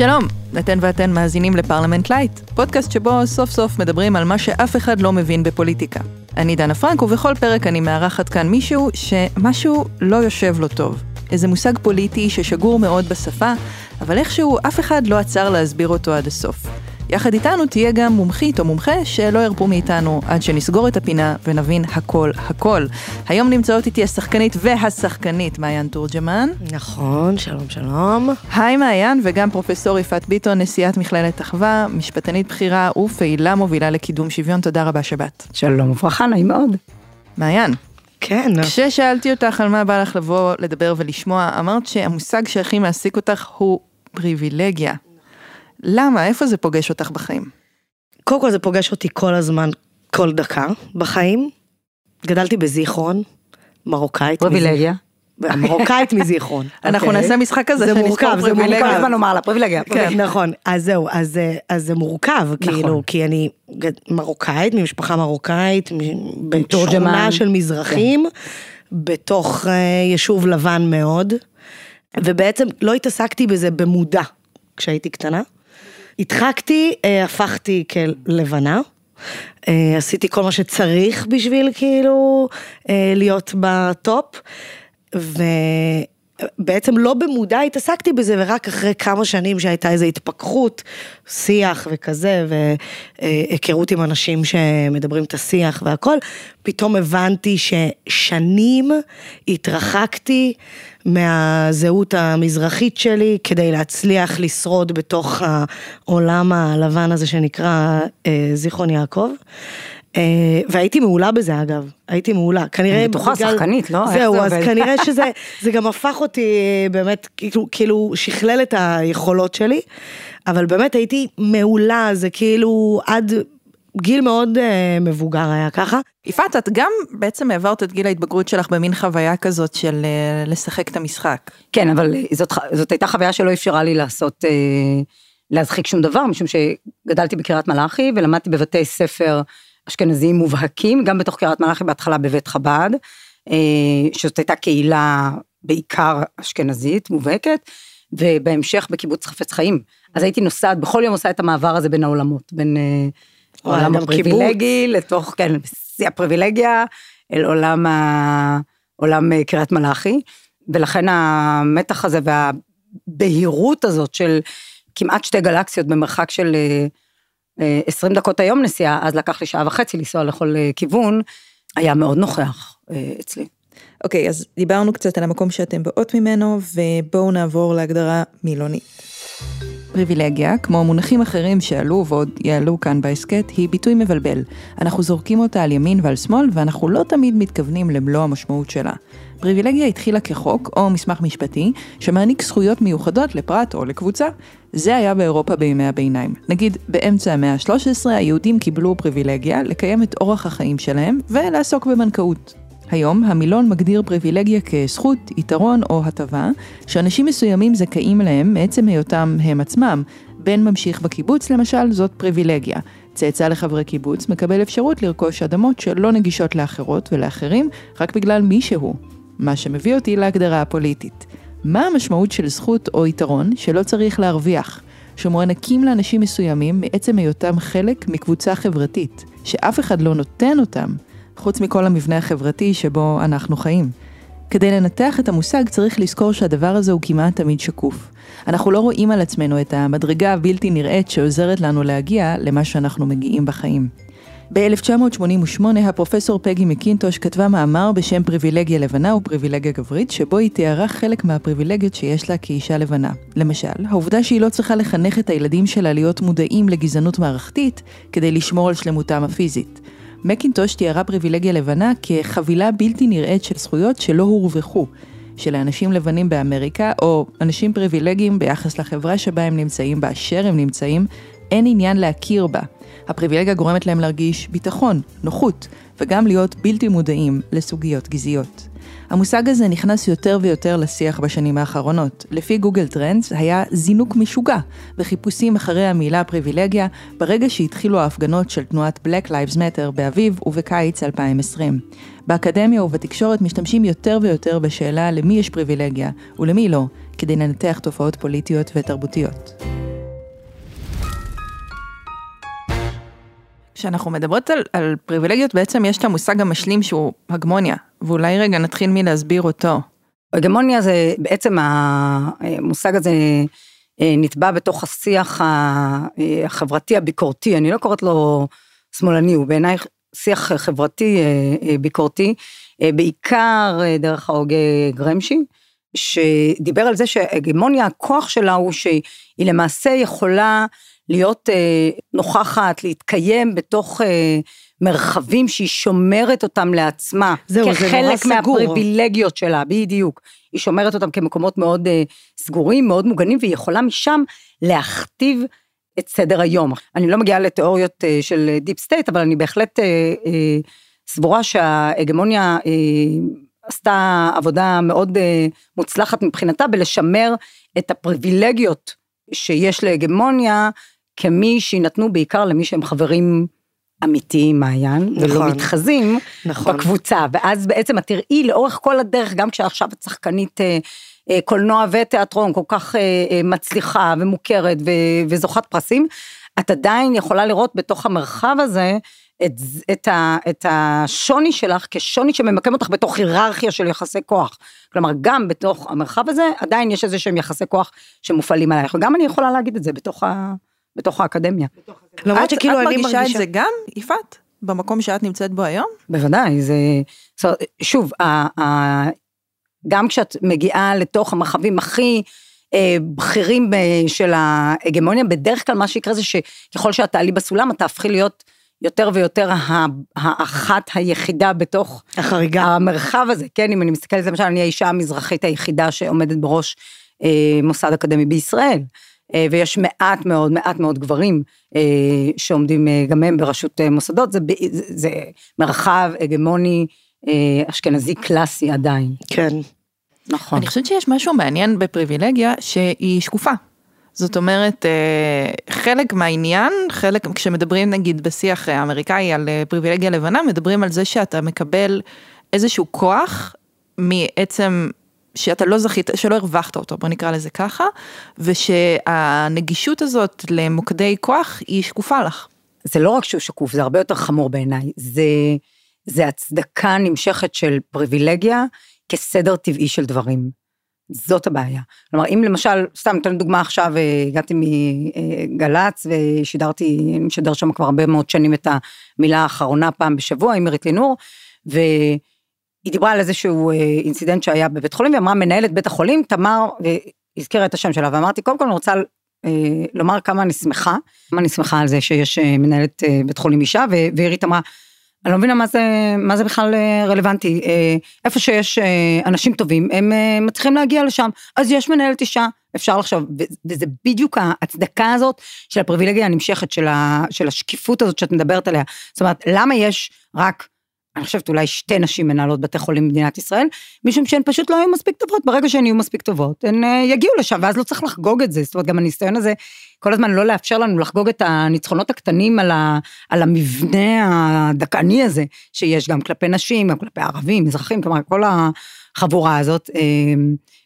שלום, אתן ואתם מאזינים לפרלמנט לייט, פודקאסט שבו סוף סוף מדברים על מה שאף אחד לא מבין בפוליטיקה. אני דנה פרנק, ובכל פרק אני מארחת כאן מישהו שמשהו לא יושב לו טוב. איזה מושג פוליטי ששגור מאוד בשפה, אבל איכשהו אף אחד לא עצר להסביר אותו עד הסוף. יחד איתנו תהיה גם מומחית או מומחה שלא ירפו מאיתנו עד שנסגור את הפינה ונבין הכל הכל. היום נמצאות איתי השחקנית והשחקנית מעיין תורג'מן. נכון, שלום שלום. היי מעיין וגם פרופסור יפעת ביטון, נשיאת מכללת אחווה, משפטנית בכירה ופעילה מובילה לקידום שוויון, תודה רבה שבאת. שלום וברכה, נעים מאוד. מעיין. כן. כששאלתי אותך על מה בא לך לבוא לדבר ולשמוע, אמרת שהמושג שהכי מעסיק אותך הוא פריבילגיה. למה? איפה זה פוגש אותך בחיים? קודם כל זה פוגש אותי כל הזמן, כל דקה בחיים. גדלתי בזיכרון, מרוקאית. פריבילגיה. מרוקאית מזיכרון. אנחנו אוקיי? נעשה משחק כזה זה שנספור מורכב, זה פריבילגיה. מורכב. כל הזמן לומר לה, פריבילגיה. כן, נכון, אז זהו, אז, זה מורכב, כאילו, כי אני מרוקאית, ממשפחה מרוקאית. בשכונה של מזרחים, בתוך אה, יישוב לבן מאוד, ובעצם לא התעסקתי בזה במודע כשהייתי קטנה. הדחקתי, אה, הפכתי כלבנה. אה, עשיתי כל מה שצריך בשביל כאילו אה, להיות בטופ, ובעצם לא במודע התעסקתי בזה, ורק אחרי כמה שנים שהייתה איזו התפכחות, שיח וכזה, והיכרות עם אנשים שמדברים את השיח והכל, פתאום הבנתי ששנים התרחקתי מהזהות המזרחית שלי כדי להצליח לשרוד בתוך העולם הלבן הזה שנקרא אה, זיכרון יעקב. אה, והייתי מעולה בזה אגב, הייתי מעולה, כנראה אני בטוחה, שחקנית, לא? זהו, זה אז עובד? כנראה שזה זה גם הפך אותי אה, באמת, כאילו, כאילו שכלל את היכולות שלי, אבל באמת הייתי מעולה, זה כאילו עד גיל מאוד אה, מבוגר היה ככה. יפעת, את גם בעצם העברת את גיל ההתבגרות שלך במין חוויה כזאת של אה, לשחק את המשחק. כן, אבל זאת, זאת הייתה חוויה שלא אפשרה לי לעשות, אה, להזחיק שום דבר, משום שגדלתי בקריית מלאכי ולמדתי בבתי ספר אשכנזיים מובהקים, גם בתוך קריית מלאכי בהתחלה בבית חב"ד, אה, שזאת הייתה קהילה בעיקר אשכנזית מובהקת, ובהמשך בקיבוץ חפץ חיים. אז הייתי נוסעת, בכל יום עושה את המעבר הזה בין העולמות, בין אה, גם הפריבילגי לתוך, כן, שיא הפריבילגיה, אל עולם, ה... עולם אה, קריית מלאכי, ולכן המתח הזה והבהירות הזאת של כמעט שתי גלקסיות במרחק של אה, אה, 20 דקות היום נסיעה, אז לקח לי שעה וחצי לנסוע לכל אה, כיוון, היה מאוד נוכח אה, אצלי. אוקיי, אז דיברנו קצת על המקום שאתם באות ממנו, ובואו נעבור להגדרה מילונית. פריבילגיה, כמו מונחים אחרים שעלו ועוד יעלו כאן בהסכת, היא ביטוי מבלבל. אנחנו זורקים אותה על ימין ועל שמאל, ואנחנו לא תמיד מתכוונים למלוא המשמעות שלה. פריבילגיה התחילה כחוק או מסמך משפטי שמעניק זכויות מיוחדות לפרט או לקבוצה. זה היה באירופה בימי הביניים. נגיד, באמצע המאה ה-13 היהודים קיבלו פריבילגיה לקיים את אורח החיים שלהם ולעסוק בבנקאות. היום המילון מגדיר פריבילגיה כזכות, יתרון או הטבה, שאנשים מסוימים זכאים להם מעצם היותם הם עצמם. בן ממשיך בקיבוץ למשל, זאת פריבילגיה. צאצא לחברי קיבוץ מקבל אפשרות לרכוש אדמות שלא נגישות לאחרות ולאחרים, רק בגלל מי שהוא. מה שמביא אותי להגדרה הפוליטית. מה המשמעות של זכות או יתרון שלא צריך להרוויח, שמוענקים לאנשים מסוימים מעצם היותם חלק מקבוצה חברתית, שאף אחד לא נותן אותם, חוץ מכל המבנה החברתי שבו אנחנו חיים. כדי לנתח את המושג צריך לזכור שהדבר הזה הוא כמעט תמיד שקוף. אנחנו לא רואים על עצמנו את המדרגה הבלתי נראית שעוזרת לנו להגיע למה שאנחנו מגיעים בחיים. ב-1988 הפרופסור פגי מקינטוש כתבה מאמר בשם פריבילגיה לבנה ופריבילגיה גברית, שבו היא תיארה חלק מהפריבילגיות שיש לה כאישה לבנה. למשל, העובדה שהיא לא צריכה לחנך את הילדים שלה להיות מודעים לגזענות מערכתית כדי לשמור על שלמותם הפיזית. מקינטוש תיארה פריבילגיה לבנה כחבילה בלתי נראית של זכויות שלא הורווחו, שלאנשים לבנים באמריקה, או אנשים פריבילגיים ביחס לחברה שבה הם נמצאים, באשר הם נמצאים, אין עניין להכיר בה. הפריבילגיה גורמת להם להרגיש ביטחון, נוחות, וגם להיות בלתי מודעים לסוגיות גזעיות. המושג הזה נכנס יותר ויותר לשיח בשנים האחרונות. לפי Google Trends היה זינוק משוגע בחיפושים אחרי המילה פריבילגיה ברגע שהתחילו ההפגנות של תנועת Black Lives Matter באביב ובקיץ 2020. באקדמיה ובתקשורת משתמשים יותר ויותר בשאלה למי יש פריבילגיה ולמי לא, כדי לנתח תופעות פוליטיות ותרבותיות. כשאנחנו מדברות על, על פריבילגיות, בעצם יש את המושג המשלים שהוא הגמוניה, ואולי רגע נתחיל מלהסביר אותו. הגמוניה זה בעצם המושג הזה אה, נטבע בתוך השיח אה, החברתי הביקורתי, אני לא קוראת לו שמאלני, הוא בעיניי שיח חברתי אה, ביקורתי, בעיקר דרך ההוגה גרמשי, שדיבר על זה שהגמוניה, הכוח שלה הוא שהיא למעשה יכולה להיות נוכחת, להתקיים בתוך מרחבים שהיא שומרת אותם לעצמה, זהו, זה נורא סגור. כחלק מהפריבילגיות שלה, בדיוק. היא שומרת אותם כמקומות מאוד אה, סגורים, מאוד מוגנים, והיא יכולה משם להכתיב את סדר היום. אני לא מגיעה לתיאוריות אה, של deep state, אבל אני בהחלט אה, אה, סבורה שההגמוניה אה, עשתה עבודה מאוד אה, מוצלחת מבחינתה בלשמר את הפריבילגיות שיש להגמוניה, כמי שיינתנו בעיקר למי שהם חברים אמיתיים מעיין, נכון, ולא מתחזים נכון. בקבוצה, ואז בעצם את תראי לאורך כל הדרך, גם כשעכשיו את שחקנית אה, אה, קולנוע ותיאטרון כל כך אה, מצליחה ומוכרת וזוכת פרסים, את עדיין יכולה לראות בתוך המרחב הזה את, את, ה, את השוני שלך כשוני שממקם אותך בתוך היררכיה של יחסי כוח. כלומר, גם בתוך המרחב הזה, עדיין יש איזה שהם יחסי כוח שמופעלים עלייך, וגם אני יכולה להגיד את זה בתוך ה... בתוך האקדמיה. למרות שכאילו אני מרגישה... את מרגישה את זה גם, יפעת? במקום שאת נמצאת בו היום? בוודאי, זה... שוב, גם כשאת מגיעה לתוך המרחבים הכי אה, בכירים של ההגמוניה, בדרך כלל מה שיקרה זה שככל שאת תעלי בסולם, את תהפכי להיות יותר ויותר האחת היחידה בתוך החריגה. המרחב הזה, כן, אם אני מסתכלת, למשל, אני האישה המזרחית היחידה שעומדת בראש אה, מוסד אקדמי בישראל. אה, ויש מעט מאוד, מעט מאוד גברים אה, שעומדים אה, גם הם בראשות מוסדות, זה, זה, זה מרחב הגמוני אשכנזי קלאסי עדיין. כן. נכון. אני חושבת שיש משהו מעניין בפריבילגיה שהיא שקופה. זאת אומרת, חלק מהעניין, חלק, כשמדברים נגיד בשיח האמריקאי על פריבילגיה לבנה, מדברים על זה שאתה מקבל איזשהו כוח מעצם שאתה לא זכית, שלא הרווחת אותו, בוא נקרא לזה ככה, ושהנגישות הזאת למוקדי כוח היא שקופה לך. זה לא רק שהוא שקוף, זה הרבה יותר חמור בעיניי. זה, זה הצדקה נמשכת של פריבילגיה כסדר טבעי של דברים. זאת הבעיה. כלומר, אם למשל, סתם אתן דוגמה עכשיו, אה, הגעתי מגל"צ ושידרתי, אני משדר שם כבר הרבה מאוד שנים את המילה האחרונה פעם בשבוע עם מירית לינור, ו... היא דיברה על איזשהו אה, אינסידנט שהיה בבית חולים, והיא אמרה מנהלת בית החולים, תמר, והזכירה את השם שלה, ואמרתי, קודם כל אני רוצה אה, לומר כמה אני שמחה, כמה אני שמחה על זה שיש אה, מנהלת בית חולים אישה, ועירית אמרה, אני לא מבינה מה זה, מה זה בכלל רלוונטי, איפה שיש אנשים טובים, הם מצליחים להגיע לשם, אז יש מנהלת אישה, אפשר לחשוב, וזה בדיוק ההצדקה הזאת של הפריבילגיה הנמשכת, של השקיפות הזאת שאת מדברת עליה, זאת אומרת, למה יש רק אני חושבת אולי שתי נשים מנהלות בתי חולים במדינת ישראל, משום שהן פשוט לא היו מספיק טובות, ברגע שהן יהיו מספיק טובות, הן uh, יגיעו לשם, ואז לא צריך לחגוג את זה, זאת אומרת, גם הניסיון הזה, כל הזמן לא לאפשר לנו לחגוג את הניצחונות הקטנים על, ה, על המבנה הדכאני הזה, שיש גם כלפי נשים, גם כלפי ערבים, מזרחים, כלומר, כל החבורה הזאת, אה,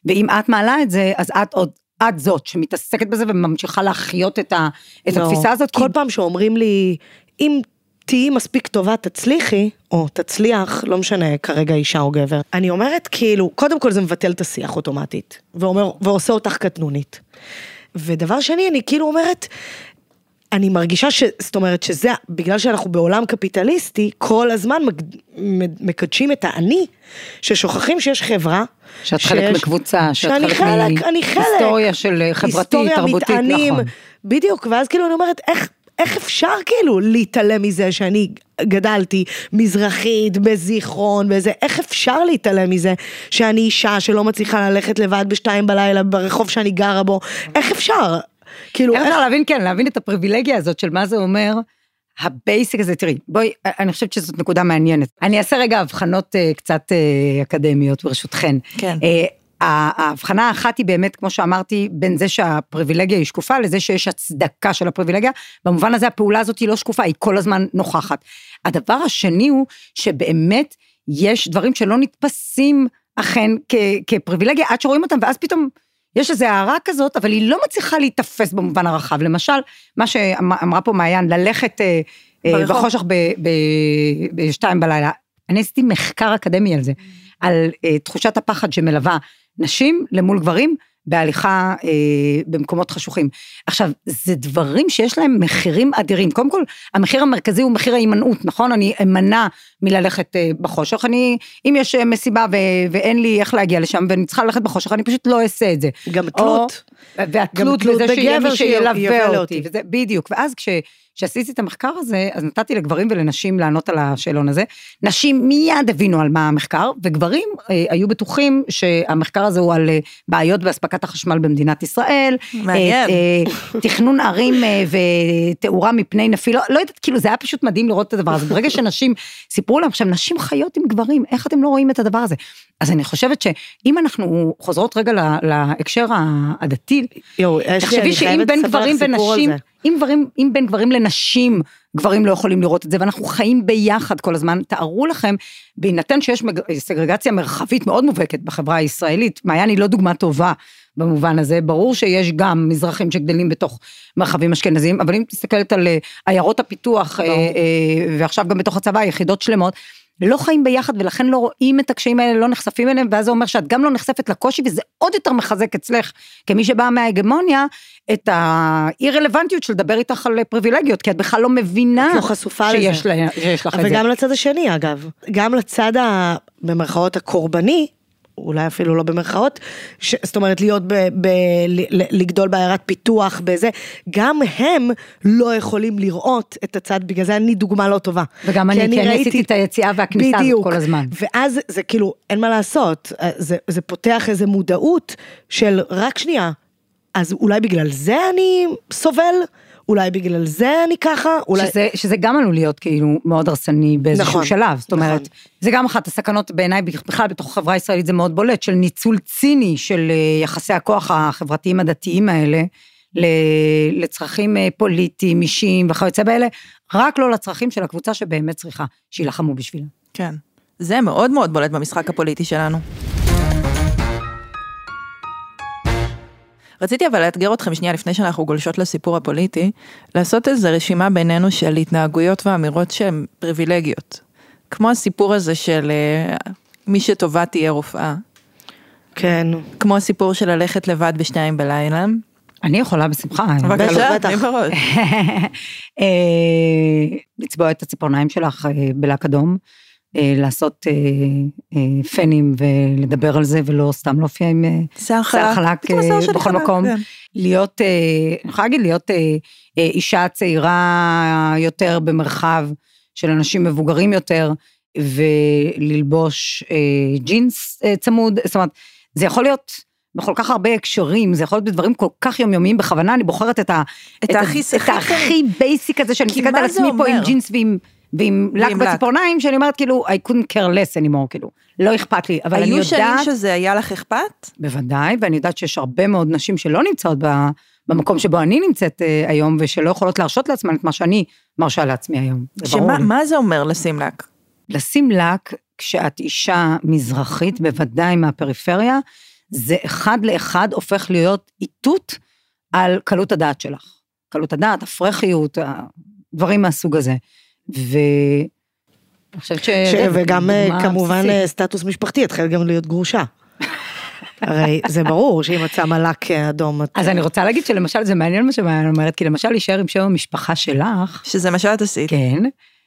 ואם את מעלה את זה, אז את עוד את זאת שמתעסקת בזה וממשיכה להחיות את, ה, את לא. התפיסה הזאת. כל כי... פעם שאומרים לי, אם תהיי מספיק טובה, תצליחי, או תצליח, לא משנה כרגע אישה או גבר. אני אומרת כאילו, קודם כל זה מבטל את השיח אוטומטית, ואומר, ועושה אותך קטנונית. ודבר שני, אני כאילו אומרת, אני מרגישה ש... זאת אומרת שזה, בגלל שאנחנו בעולם קפיטליסטי, כל הזמן מק, מקדשים את האני, ששוכחים שיש חברה. שאת שיש, חלק מקבוצה, שאת חלק, חלק מהיסטוריה של חברתית, תרבותית, מתענים, נכון. בדיוק, ואז כאילו אני אומרת, איך... איך אפשר כאילו להתעלם מזה שאני גדלתי מזרחית, בזיכרון, בזה, איך אפשר להתעלם מזה שאני אישה שלא מצליחה ללכת לבד בשתיים בלילה ברחוב שאני גרה בו, איך אפשר? כאילו... איך אפשר להבין, כן, להבין את הפריבילגיה הזאת של מה זה אומר. ה basic הזה, תראי, בואי, אני חושבת שזאת נקודה מעניינת. אני אעשה רגע הבחנות אה, קצת אה, אקדמיות ברשותכן. כן. אה, ההבחנה האחת היא באמת, כמו שאמרתי, בין זה שהפריבילגיה היא שקופה לזה שיש הצדקה של הפריבילגיה. במובן הזה הפעולה הזאת היא לא שקופה, היא כל הזמן נוכחת. הדבר השני הוא שבאמת יש דברים שלא נתפסים אכן כ- כפריבילגיה עד שרואים אותם, ואז פתאום יש איזו הערה כזאת, אבל היא לא מצליחה להיתפס במובן הרחב. למשל, מה שאמרה פה מעיין, ללכת... אה, ברחוב. בחושך בשתיים בלילה. אני עשיתי מחקר אקדמי על זה, על תחושת הפחד שמלווה נשים למול גברים. בהליכה אה, במקומות חשוכים. עכשיו, זה דברים שיש להם מחירים אדירים. קודם כל, המחיר המרכזי הוא מחיר ההימנעות, נכון? אני אמנע מללכת אה, בחושך. אני, אם יש אה, מסיבה ו, ואין לי איך להגיע לשם ואני צריכה ללכת בחושך, אני פשוט לא אעשה את זה. גם תלות. והתלות בזה שיהיה מי שילווה אותי. וזה, בדיוק. ואז כש... כשעשיתי את המחקר הזה, אז נתתי לגברים ולנשים לענות על השאלון הזה. נשים מיד הבינו על מה המחקר, וגברים אה, היו בטוחים שהמחקר הזה הוא על אה, בעיות באספקת החשמל במדינת ישראל. מעניין. אה, אה, תכנון ערים אה, ותאורה מפני נפילות, לא יודעת, כאילו זה היה פשוט מדהים לראות את הדבר הזה. ברגע שנשים סיפרו להם, עכשיו נשים חיות עם גברים, איך אתם לא רואים את הדבר הזה? אז אני חושבת שאם אנחנו חוזרות רגע להקשר הדתי, תחשבי שאם בין גברים ונשים, אם, גברים, אם בין גברים לנשים, גברים לא יכולים לראות את זה, ואנחנו חיים ביחד כל הזמן, תארו לכם, בהינתן שיש מג... סגרגציה מרחבית מאוד מובהקת בחברה הישראלית, מעיין היא לא דוגמה טובה במובן הזה, ברור שיש גם מזרחים שגדלים בתוך מרחבים אשכנזיים, אבל אם תסתכלת על אה, עיירות הפיתוח, אה, אה, ועכשיו גם בתוך הצבא, יחידות שלמות, לא חיים ביחד ולכן לא רואים את הקשיים האלה, לא נחשפים אליהם, ואז זה אומר שאת גם לא נחשפת לקושי, וזה עוד יותר מחזק אצלך, כמי שבאה מההגמוניה, את האי רלוונטיות של לדבר איתך על פריבילגיות, כי את בכלל לא מבינה לא חשופה שיש, לה, שיש לך את זה. וגם לצד השני אגב, גם לצד ה... במרכאות הקורבני, אולי אפילו לא במרכאות, ש, זאת אומרת להיות, ב, ב, ל, לגדול בעיירת פיתוח בזה, גם הם לא יכולים לראות את הצד, בגלל זה אני דוגמה לא טובה. וגם אני, כי אני עשיתי את היציאה והכניסה הזאת כל הזמן. ואז זה כאילו, אין מה לעשות, זה, זה פותח איזה מודעות של רק שנייה, אז אולי בגלל זה אני סובל? אולי בגלל זה אני ככה, אולי... שזה, שזה גם עלול להיות כאילו מאוד הרסני באיזשהו נכון, שלב, זאת אומרת, נכון. זה גם אחת הסכנות בעיניי, בכלל בתוך החברה הישראלית זה מאוד בולט, של ניצול ציני של אה, יחסי הכוח החברתיים הדתיים האלה, לצרכים אה, פוליטיים, אישיים וכיוצא באלה, רק לא לצרכים של הקבוצה שבאמת צריכה, שיילחמו בשבילה. כן, זה מאוד מאוד בולט במשחק הפוליטי שלנו. רציתי אבל לאתגר אתכם שנייה לפני שאנחנו גולשות לסיפור הפוליטי, לעשות איזו רשימה בינינו של התנהגויות ואמירות שהן פריבילגיות. כמו הסיפור הזה של uh, מי שטובה תהיה רופאה. כן. כמו הסיפור של ללכת לבד בשתיים בלילה. אני יכולה בשמחה. בבקשה, תני בראש. אה, לצבוע את הציפורניים שלך אה, בלק אדום. אה, לעשות אה, אה, פנים ולדבר על זה ולא סתם להופיע עם שיער חלק בכל מקום. כן. להיות, אני יכולה להגיד, להיות אישה צעירה יותר במרחב של אנשים מבוגרים יותר, וללבוש ג'ינס צמוד, זאת אומרת, זה יכול להיות בכל כך הרבה הקשרים, זה יכול להיות בדברים כל כך יומיומיים, בכוונה אני בוחרת את ה... את הכי basic הזה, שאני מסתכלת על עצמי פה עם ג'ינס ועם... ועם לק בציפורניים, שאני אומרת כאילו, I couldn't care less anymore, כאילו, לא אכפת לי, אבל אני יודעת... היו שנים שזה היה לך אכפת? בוודאי, ואני יודעת שיש הרבה מאוד נשים שלא נמצאות במקום שבו אני נמצאת uh, היום, ושלא יכולות להרשות לעצמן את מה שאני מרשה לעצמי היום, לי. מה זה אומר לשים לק? לשים לק, כשאת אישה מזרחית, בוודאי מהפריפריה, זה אחד לאחד הופך להיות איתות על קלות הדעת שלך. קלות הדעת, הפרחיות, דברים מהסוג הזה. חושבת ש... ש... וגם אה, כמובן בסיסית. אה, סטטוס משפחתי, את חייבת גם להיות גרושה. הרי זה ברור שאם את שמה לק אדום. את... אז אני רוצה להגיד שלמשל זה מעניין מה שמעניין אומרת, כי למשל להישאר עם שם המשפחה שלך. שזה מה שאת עשית. כן,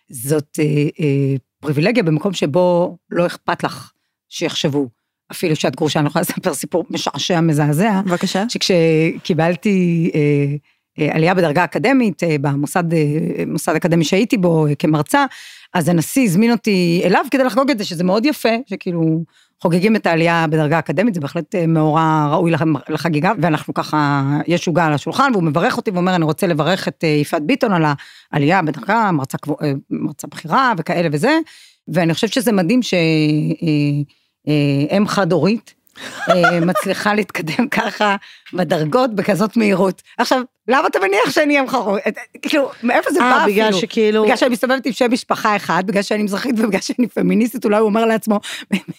זאת אה, אה, פריבילגיה במקום שבו לא אכפת לך שיחשבו. אפילו שאת גרושה, אני יכולה לספר סיפור משעשע מזעזע. בבקשה. שכשקיבלתי אה, עלייה בדרגה אקדמית אה, במוסד אה, מוסד אקדמי שהייתי בו כמרצה, אז הנשיא הזמין אותי אליו כדי לחגוג את זה, שזה מאוד יפה, שכאילו חוגגים את העלייה בדרגה אקדמית, זה בהחלט מאורע ראוי לחגיגה, ואנחנו ככה, יש עוגה על השולחן, והוא מברך אותי ואומר, אני רוצה לברך את יפעת ביטון על העלייה בדרגה, מרצה, מרצה בכירה וכאלה וזה, ואני חושבת שזה מדהים שאם חד-הורית, אה, מצליחה להתקדם ככה בדרגות בכזאת מהירות. עכשיו, למה אתה מניח שאני אהיה מחרון? כאילו, מאיפה זה אה, בא אפילו? בגלל שכאילו- בגלל שאני מסתובבת עם שם משפחה אחד, בגלל שאני מזרחית ובגלל שאני פמיניסטית, אולי הוא אומר לעצמו,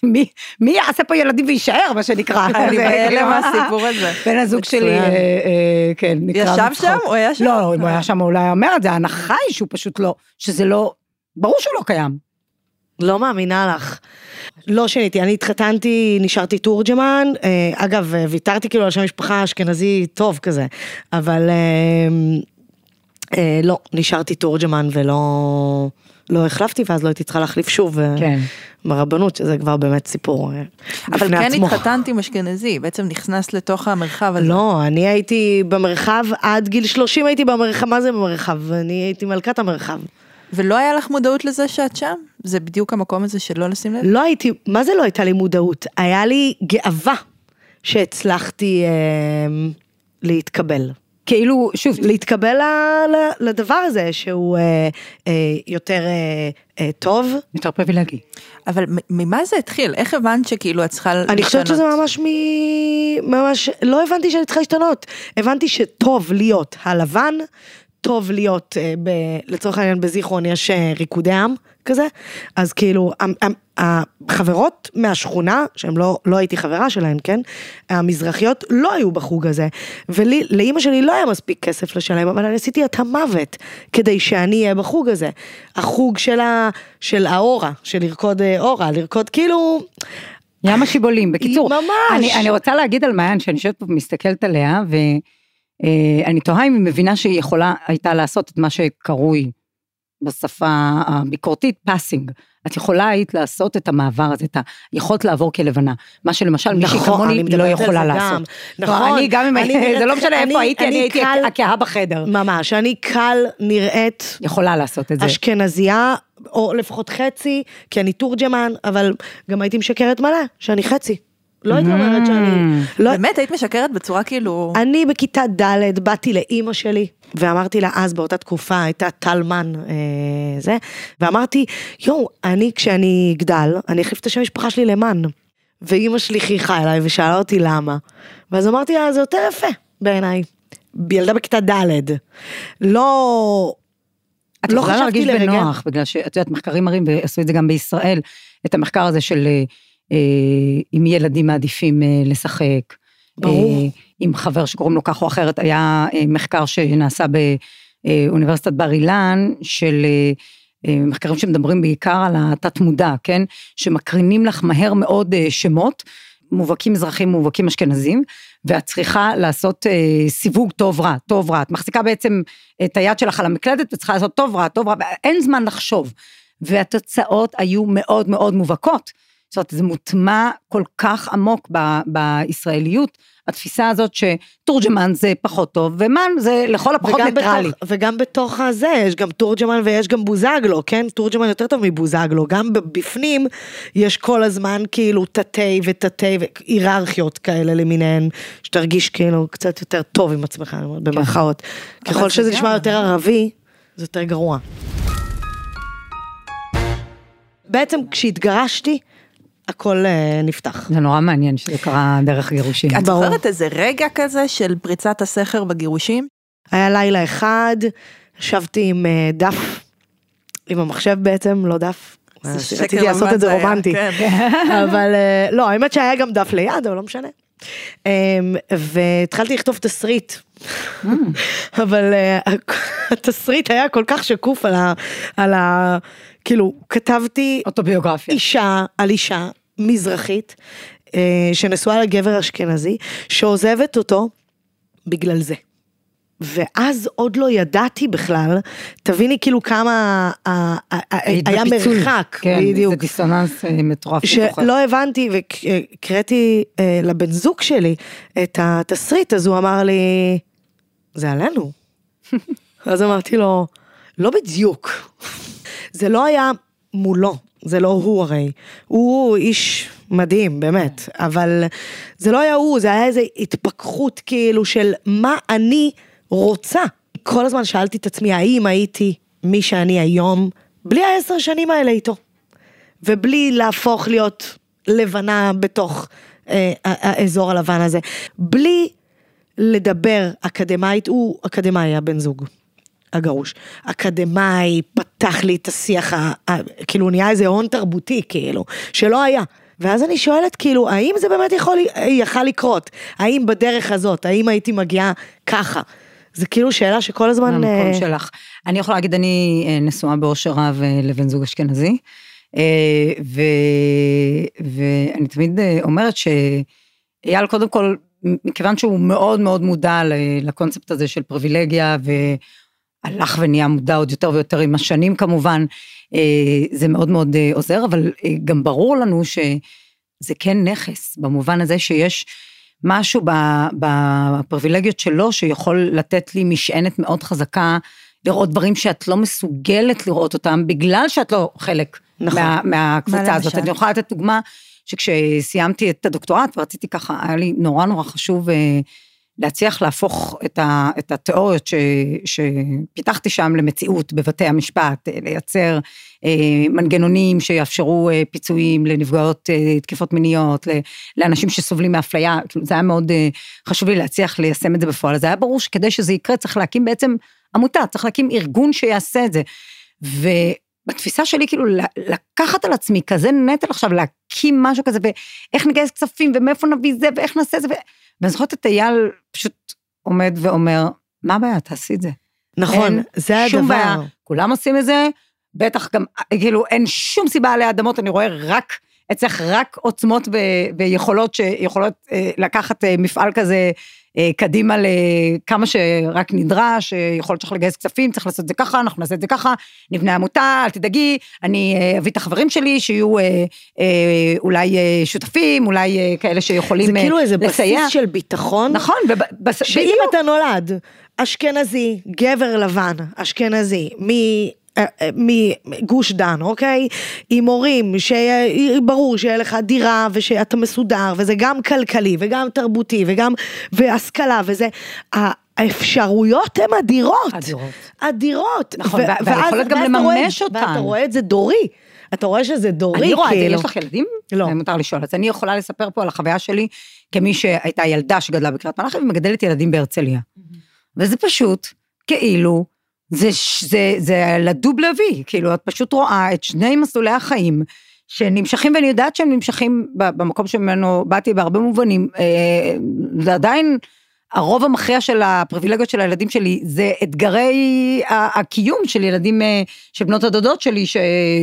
מי מי יעשה פה ילדים ויישאר, מה שנקרא. אני בהלם כאילו, מהסיפור הזה. בן הזוג שלי. אה, אה, כן, נקרא ישב. שם? הוא היה שם? לא, אם הוא היה שם, הוא אולי אומר את זה, ההנחה היא שהוא פשוט לא, שזה לא, ברור שהוא לא קיים. לא מאמינה לך. לא שיניתי, אני התחתנתי, נשארתי תורג'מן, אה, אגב, אה, ויתרתי כאילו על שם משפחה אשכנזי טוב כזה, אבל אה, לא, נשארתי תורג'מן ולא לא החלפתי, ואז לא הייתי צריכה להחליף שוב כן. ברבנות, שזה כבר באמת סיפור אבל כן עצמו. התחתנת עם אשכנזי, בעצם נכנסת לתוך המרחב הזה. לא, אני הייתי במרחב, עד גיל 30 הייתי במרחב, מה זה במרחב? אני הייתי מלכת המרחב. ולא היה לך מודעות לזה שאת שם? זה בדיוק המקום הזה של לא לשים לב? לא הייתי, מה זה לא הייתה לי מודעות? היה לי גאווה שהצלחתי אה, להתקבל. כאילו, שוב, להתקבל לדבר הזה שהוא אה, אה, יותר אה, אה, טוב. יותר פריבילגי. אבל מ- ממה זה התחיל? איך הבנת שכאילו את צריכה אני חושבת שזה ממש מ... ממש, לא הבנתי שאני צריכה להשתנות. הבנתי שטוב להיות הלבן, טוב להיות, אה, ב... לצורך העניין בזיכרון יש אה, ריקודי עם כזה, אז כאילו, החברות מהשכונה, שהן לא, לא הייתי חברה שלהן, כן? המזרחיות לא היו בחוג הזה, ולאימא שלי לא היה מספיק כסף לשלם, אבל אני עשיתי את המוות כדי שאני אהיה בחוג הזה. החוג של, ה... של האורה, של לרקוד אה, אורה, לרקוד כאילו... ים השיבולים, בקיצור. ממש. אני, אני רוצה להגיד על מעיין, שאני יושבת פה ומסתכלת עליה, ואני תוהה אם היא מבינה שהיא יכולה הייתה לעשות את מה שקרוי בשפה הביקורתית פאסינג. את יכולה היית לעשות את המעבר הזה, את היכולת לעבור כלבנה. מה שלמשל מישהי נכון, כמוני אני לא יכולה לעשות. גם. כלומר, נכון, אני גם אם אני הייתי, זה לא משנה איפה הייתי, אני אני הייתי קל- הקהה בחדר. ממש, אני קל נראית יכולה לעשות את זה. אשכנזייה, או לפחות חצי, כי אני תורג'מן, אבל גם הייתי משקרת מלא, שאני חצי. לא הייתי אומרת שאני... לא, באמת, היית משקרת בצורה כאילו... אני בכיתה ד' באתי לאימא שלי, ואמרתי לה אז באותה תקופה הייתה טלמן אה, זה, ואמרתי, יואו, אני כשאני אגדל, אני אחליף את השם משפחה שלי למן. ואימא שלי חייכה אליי ושאלה אותי למה. ואז אמרתי לה, זה יותר יפה בעיניי. ילדה בכיתה ד', לא... את לא יכולה להרגיש לרגע. בנוח, בגלל שאת יודעת, מחקרים מראים, ועשו את זה גם בישראל, את המחקר הזה של אה, אם ילדים מעדיפים אה, לשחק. ברור. אה, עם חבר שקוראים לו כך או אחרת, היה אה, מחקר שנעשה באוניברסיטת בר אילן, של מחקרים שמדברים בעיקר על התת מודע, כן? שמקרינים לך מהר מאוד אה, שמות. מובהקים מזרחים, מובהקים אשכנזים, ואת צריכה לעשות אה, סיווג טוב רע, טוב רע. את מחזיקה בעצם את היד שלך על המקלדת וצריכה לעשות טוב רע, טוב רע, אין זמן לחשוב. והתוצאות היו מאוד מאוד מובהקות. זאת אומרת, זה מוטמע כל כך עמוק ב, בישראליות, התפיסה הזאת שתורג'מן זה פחות טוב, ומן זה לכל הפחות וגם ניטרלי. בתוך, וגם בתוך הזה, יש גם תורג'מן ויש גם בוזגלו, כן? תורג'מן יותר טוב מבוזגלו, גם בפנים יש כל הזמן כאילו תתי ותתי והיררכיות כאלה למיניהן, שתרגיש כאילו קצת יותר טוב עם עצמך, אומרת, במרכאות. ככל זה שזה נשמע יותר ערבי, זה יותר גרוע. בעצם כשהתגרשתי, הכל אה, נפתח. זה נורא מעניין שזה קרה דרך גירושים. את. זוכרת איזה רגע כזה של פריצת הסכר בגירושים? היה לילה אחד, ישבתי עם אה, דף, עם המחשב בעצם, לא דף. שקר רציתי לעשות את זה רומנטי. כן. אבל אה, לא, האמת שהיה גם דף ליד, אבל לא משנה. אמ, והתחלתי לכתוב תסריט. אבל אה, התסריט היה כל כך שקוף על ה... על ה... כאילו, כתבתי אוטוביוגרפיה. אישה על אישה מזרחית, אה, שנשואה לגבר אשכנזי, שעוזבת אותו בגלל זה. ואז עוד לא ידעתי בכלל, תביני כאילו כמה היה בפיצול. מרחק, כן, בדיוק. זה דיסוננס אה, מטורף. שלא הבנתי והקראתי אה, לבן זוג שלי את התסריט, אז הוא אמר לי, זה עלינו. אז אמרתי לו, לא בדיוק. זה לא היה מולו, זה לא הוא הרי. הוא איש מדהים, באמת, אבל זה לא היה הוא, זה היה איזו התפכחות כאילו של מה אני רוצה. כל הזמן שאלתי את עצמי, האם הייתי מי שאני היום, בלי העשר שנים האלה איתו. ובלי להפוך להיות לבנה בתוך אה, האזור הלבן הזה. בלי לדבר אקדמאית, הוא אקדמאי, הבן זוג. הגרוש. אקדמאי, פתח לי את השיח, ה, ה, כאילו נהיה איזה הון תרבותי, כאילו, שלא היה. ואז אני שואלת, כאילו, האם זה באמת יכול, יכל לקרות? האם בדרך הזאת, האם הייתי מגיעה ככה? זה כאילו שאלה שכל הזמן... מהמקום uh... שלך. אני יכולה להגיד, אני אה, נשואה באושר רב אה, לבן זוג אשכנזי, ו... ואני תמיד אומרת שאייל, קודם כל, מכיוון שהוא מאוד מאוד מודע לקונספט הזה של פריבילגיה, והלך ונהיה מודע עוד יותר ויותר עם השנים כמובן, זה מאוד מאוד עוזר, אבל גם ברור לנו שזה כן נכס, במובן הזה שיש משהו בפריבילגיות שלו שיכול לתת לי משענת מאוד חזקה, לראות דברים שאת לא מסוגלת לראות אותם, בגלל שאת לא חלק נכון. מה, מהקבוצה הזאת. אני יכולה לתת דוגמה, שכשסיימתי את הדוקטורט ורציתי ככה, היה לי נורא נורא חשוב אה, להצליח להפוך את, ה, את התיאוריות ש, שפיתחתי שם למציאות בבתי המשפט, אה, לייצר אה, מנגנונים שיאפשרו אה, פיצויים לנפגעות אה, תקיפות מיניות, לאנשים שסובלים מאפליה, כאילו, זה היה מאוד אה, חשוב לי להצליח ליישם את זה בפועל, אז היה ברור שכדי שזה יקרה צריך להקים בעצם עמותה, צריך להקים ארגון שיעשה את זה. ו... בתפיסה שלי כאילו לקחת על עצמי כזה נטל עכשיו להקים משהו כזה ואיך נגייס כספים ומאיפה נביא זה ואיך נעשה זה ואני זוכרת את אייל פשוט עומד ואומר מה הבעיה תעשי את זה. נכון זה הדבר. שום בעיה כולם עושים את זה בטח גם כאילו אין שום סיבה עלי אדמות אני רואה רק אצלך רק עוצמות ויכולות שיכולות אה, לקחת אה, מפעל כזה קדימה לכמה שרק נדרש, אה, יכול להיות שצריך לגייס כספים, צריך לעשות את זה ככה, אנחנו נעשה את זה ככה, נבנה עמותה, אל תדאגי, אני אה, אביא את החברים שלי שיהיו אולי שותפים, אולי כאלה שיכולים לסייע. זה כאילו איזה בסיס של ביטחון. נכון, ובס... שאם אתה נולד אשכנזי, גבר לבן, אשכנזי, מ... אה, אה, מגוש דן, אוקיי? עם הורים, שברור שיהיה לך דירה ושאתה מסודר, וזה גם כלכלי וגם תרבותי וגם, והשכלה וזה. האפשרויות הן אדירות. אדירות. אדירות. נכון, והיכולת גם לממש אותן. ואתה רואה את זה דורי. אתה רואה שזה דורי, אני רואה כאילו. את זה, יש לך ילדים? לא. מותר לשאול. אז אני יכולה לספר פה על החוויה שלי כמי שהייתה ילדה שגדלה בקריית מלאכי ומגדלת ילדים בהרצליה. וזה פשוט כאילו זה, זה, זה לדוב לוי, כאילו את פשוט רואה את שני מסלולי החיים שנמשכים, ואני יודעת שהם נמשכים במקום שממנו באתי בהרבה מובנים, אה, זה עדיין, הרוב המכריע של הפריבילגיות של הילדים שלי זה אתגרי הקיום של ילדים, אה, של בנות הדודות שלי ש,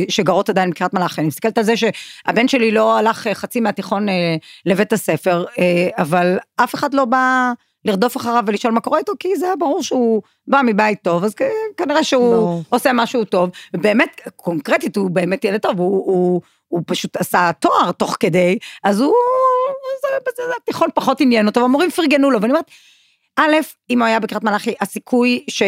שגרות עדיין בקריית מלאכי. אני מסתכלת על זה שהבן שלי לא הלך חצי מהתיכון אה, לבית הספר, אבל אף אחד לא בא... לרדוף אחריו ולשאול מה קורה איתו, כי זה היה ברור שהוא בא מבית טוב, אז כנראה שהוא לא. עושה משהו טוב. ובאמת, קונקרטית, הוא באמת ילד טוב, הוא, הוא, הוא פשוט עשה תואר תוך כדי, אז הוא, זה, זה, זה התיכון פחות עניין אותו, והמורים פרגנו לו, ואני אומרת, א', אם הוא היה בקריית מלאכי, הסיכוי ש,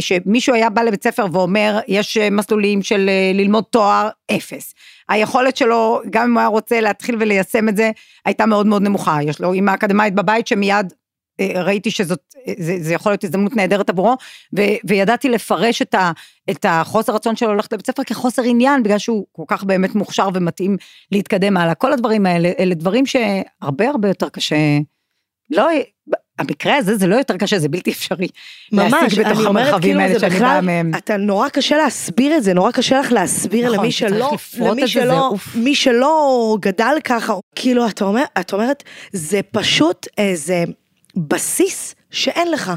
שמישהו היה בא לבית ספר ואומר, יש מסלולים של ללמוד תואר, אפס. היכולת שלו, גם אם הוא היה רוצה להתחיל וליישם את זה, הייתה מאוד מאוד נמוכה. יש לו אימא אקדמאית בבית שמיד אה, ראיתי שזאת, אה, זה, זה יכול להיות הזדמנות נהדרת עבורו, ו, וידעתי לפרש את, ה, את החוסר רצון שלו ללכת לבית ספר כחוסר עניין, בגלל שהוא כל כך באמת מוכשר ומתאים להתקדם הלאה. כל הדברים האלה, אלה דברים שהרבה הרבה יותר קשה, לא, המקרה הזה זה לא יותר קשה, זה בלתי אפשרי. ממש, אני אומרת כאילו זה בכלל, אתה נורא קשה להסביר את זה, נורא קשה לך להסביר נכון, למי שלא, למי שלא, מי שלא גדל ככה, כאילו את אומרת, את אומרת, זה פשוט איזה בסיס שאין לך,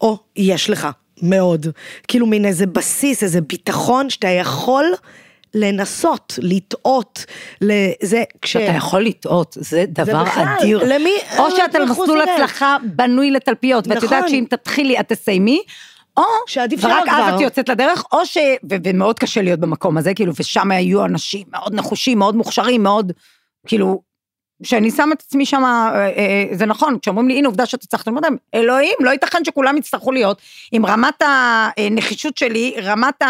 או יש לך, מאוד. כאילו מין איזה בסיס, איזה ביטחון שאתה יכול לנסות, לטעות, לזה, כש... שאתה יכול לטעות, זה דבר זה בכלל, אדיר. למי... או שאתה למסלול הצלחה בנוי לתלפיות, נכון. ואת יודעת נכון. שאם תתחילי את תסיימי, או, ורק אז את יוצאת לדרך, או ש... ו- ומאוד קשה להיות במקום הזה, כאילו, ושם היו אנשים מאוד נחושים, מאוד מוכשרים, מאוד, כאילו, שאני שם את עצמי שם, אה, אה, אה, זה נכון, כשאומרים לי, הנה עובדה שאתה צריך ללמוד, אלוהים, לא ייתכן שכולם יצטרכו להיות עם רמת הנחישות שלי, רמת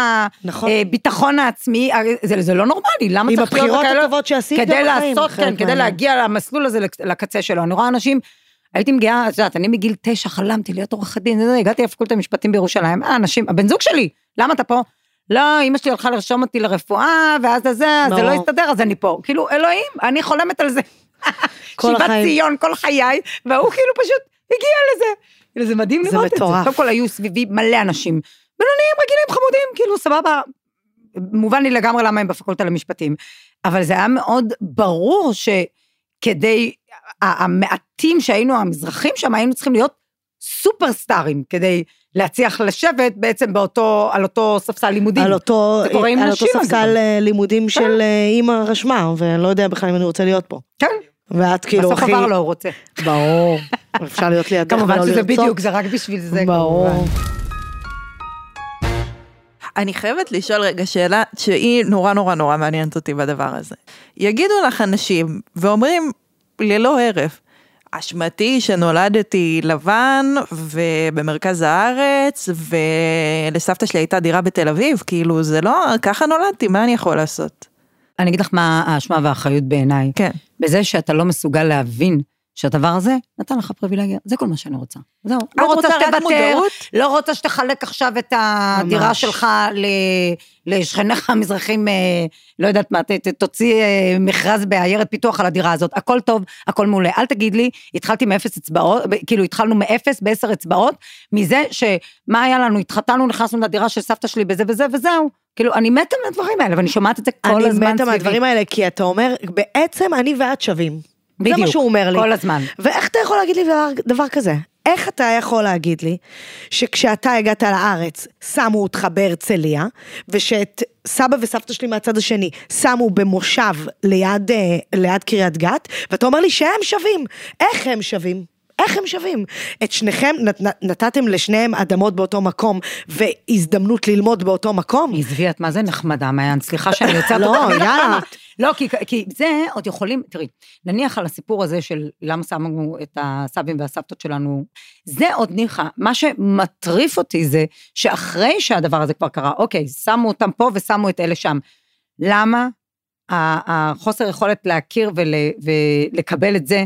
נכון. הביטחון העצמי, זה, זה לא נורמלי, למה צריך להיות עם הבחירות הטובות שעשית כדי לעשות, כן, כדי להגיע למסלול הזה, לקצה שלו. אני רואה אנשים, הייתי מגיעה, את יודעת, אני מגיל תשע חלמתי להיות עורכת דין, הגעתי לפקולטה המשפטים בירושלים, האנשים, הבן זוג שלי, למה אתה פה? לא, אמא שלי הלכה לרשום אותי לרפואה, ואז זה, זה לא הסתדר, אז אני פה. כאילו, אלוהים, אני חולמת על זה. כל שיבת החיים. ציון כל חיי, והוא כאילו פשוט הגיע לזה. כאילו, זה מדהים זה לראות את זה. מטורף. קודם כל היו סביבי מלא אנשים, בינוניים, רגילים, חמודים, כאילו, סבבה. מובן לי לגמרי למה הם בפקולטה למשפטים. אבל זה היה מאוד ברור שכדי, המעטים שהיינו המזרחים שם, היינו צריכים להיות סופרסטארים כדי להצליח לשבת בעצם באותו, על אותו ספסל לימודים. על אותו, זה קורה עם על נשים, אותו אגב. ספסל אה, לימודים של אה, אימא רשמה, ולא יודע בכלל אם אני רוצה להיות פה. כן, ואת כאילו בסוף הכי... עבר לו, הוא רוצה. ברור. אפשר להיות לידך ולא כמובן לרצות. שזה בדיוק, זה רק בשביל זה. ברור. כמובן. אני חייבת לשאול רגע שאלה שהיא נורא נורא נורא מעניינת אותי בדבר הזה. יגידו לך אנשים ואומרים ללא הרף, אשמתי שנולדתי לבן ובמרכז הארץ ולסבתא שלי הייתה דירה בתל אביב, כאילו זה לא, ככה נולדתי, מה אני יכול לעשות? אני אגיד לך מה האשמה והאחריות בעיניי. כן. בזה שאתה לא מסוגל להבין שהדבר הזה נתן לך פריבילגיה, זה כל מה שאני רוצה. זהו. לא רוצה רוצה שתוותר? לא רוצה שתחלק עכשיו את הדירה ממש. שלך ל- לשכניך המזרחים, אה, לא יודעת מה, ת- ת- תוציא אה, מכרז בעיירת פיתוח על הדירה הזאת, הכל טוב, הכל מעולה. אל תגיד לי, התחלתי מאפס אצבעות, כאילו התחלנו מאפס בעשר אצבעות, מזה שמה היה לנו, התחתנו, נכנסנו לדירה של סבתא שלי בזה וזה וזהו. כאילו, אני מתה מהדברים האלה, ואני שומעת את זה כל הזמן אני מתה סביבי. מהדברים האלה, כי אתה אומר, בעצם אני ואת שווים. זה בדיוק, מה שהוא אומר לי. כל הזמן. ואיך אתה יכול להגיד לי דבר, דבר כזה? איך אתה יכול להגיד לי שכשאתה הגעת לארץ, שמו אותך בהרצליה, ושאת סבא וסבתא שלי מהצד השני שמו במושב ליד, אה, ליד קריית גת, ואתה אומר לי שהם שווים. איך הם שווים? איך הם שווים? את שניכם, נת, נת, נתתם לשניהם אדמות באותו מקום, והזדמנות ללמוד באותו מקום? עזבי, את מה זה נחמדה, מעיין, סליחה שאני יוצאת לא, אותך. יאללה. לא, כי, כי זה עוד יכולים, תראי, נניח על הסיפור הזה של למה שמו את הסבים והסבתות שלנו, זה עוד ניחא. מה שמטריף אותי זה שאחרי שהדבר הזה כבר קרה, אוקיי, שמו אותם פה ושמו את אלה שם. למה החוסר יכולת להכיר ול, ולקבל את זה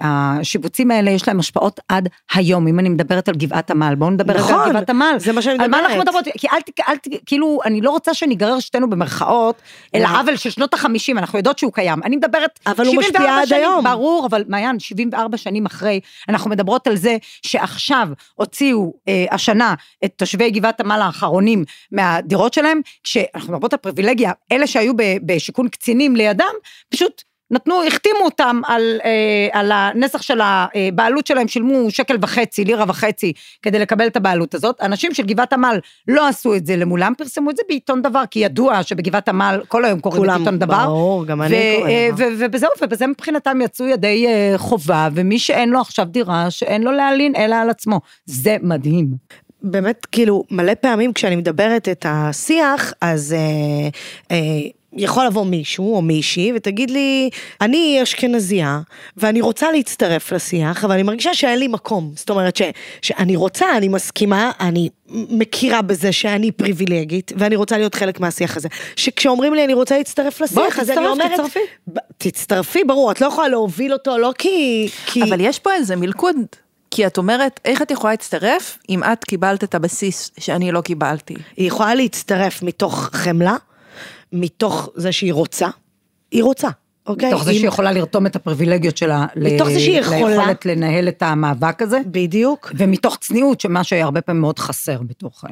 שהשיבוצים האלה יש להם השפעות עד היום, אם אני מדברת על גבעת עמל, בואו נדבר נכון, על גבעת עמל. זה מה שאני על מה אנחנו מדברת. מדברות? כי אל, אל, כאילו, אני לא רוצה שניגרר שתינו במרכאות, אל לא. העוול של שנות החמישים, אנחנו יודעות שהוא קיים. אני מדברת, אבל הוא 74 משפיע עד שנים, היום. ברור, אבל מעיין, 74 שנים אחרי, אנחנו מדברות על זה שעכשיו הוציאו אה, השנה את תושבי גבעת עמל האחרונים מהדירות שלהם, כשאנחנו מדברות על פריבילגיה, אלה שהיו בשיכון קצינים לידם, פשוט נתנו, החתימו אותם על, אה, על הנסח של הבעלות שלהם, שילמו שקל וחצי, לירה וחצי, כדי לקבל את הבעלות הזאת. אנשים של גבעת עמל לא עשו את זה למולם, פרסמו את זה בעיתון דבר, כי ידוע שבגבעת עמל כל היום קוראים כולם, עיתון דבר. ברור, גם אני קוראת אה, ובזהו, ובזה מבחינתם יצאו ידי אה, חובה, ומי שאין לו עכשיו דירה, שאין לו להלין אלא על עצמו. זה מדהים. באמת, כאילו, מלא פעמים כשאני מדברת את השיח, אז אה, אה, יכול לבוא מישהו או מישהי ותגיד לי, אני אשכנזייה, ואני רוצה להצטרף לשיח, אבל אני מרגישה שאין לי מקום. זאת אומרת ש, שאני רוצה, אני מסכימה, אני מכירה בזה שאני פריבילגית, ואני רוצה להיות חלק מהשיח הזה. שכשאומרים לי אני רוצה להצטרף לשיח, בואי, אז אני אומרת... תצטרפי. ב- תצטרפי, ברור, את לא יכולה להוביל אותו, לא כי... כי... אבל יש פה איזה מלכוד, כי את אומרת, איך את יכולה להצטרף אם את קיבלת את הבסיס שאני לא קיבלתי? היא יכולה להצטרף מתוך חמלה, מתוך זה שהיא רוצה, היא רוצה, אוקיי? מתוך זה שהיא יכולה לרתום את הפריבילגיות שלה. ל- מתוך זה שהיא יכולה. ליכולת לנהל את המאבק הזה. בדיוק. ומתוך צניעות, שמה שהרבה פעמים מאוד חסר בתוך...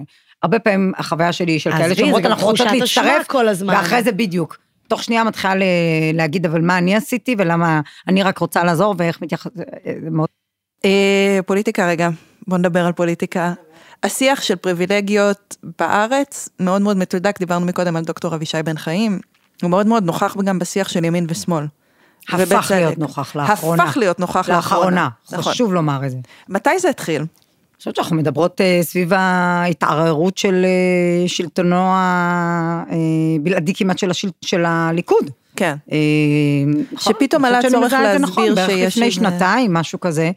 הרבה פעמים החוויה שלי היא של כאלה שאומרות, אנחנו רוצות להצטרף, כל הזמן." ואחרי זה בדיוק. תוך שנייה מתחילה ל- להגיד, אבל מה אני עשיתי, ולמה אני רק רוצה לעזור, ואיך מתייחס... זה מאוד... אה, פוליטיקה רגע, בוא נדבר על פוליטיקה. השיח של פריבילגיות בארץ מאוד מאוד מתודק, דיברנו מקודם על דוקטור אבישי בן חיים, הוא מאוד מאוד נוכח גם בשיח של ימין ושמאל. הפך. להיות נוכח לאחרונה. הפך להיות נוכח לאחרונה. נכון. חשוב לומר את זה. מתי זה התחיל? אני חושבת שאנחנו מדברות אה, סביב ההתערערות של אה, שלטונו הבלעדי כמעט של, השל, של הליכוד. כן. נכון, שפתאום עלה צורך זה להסביר נכון, בערך שיש לפני שנתיים, משהו כזה.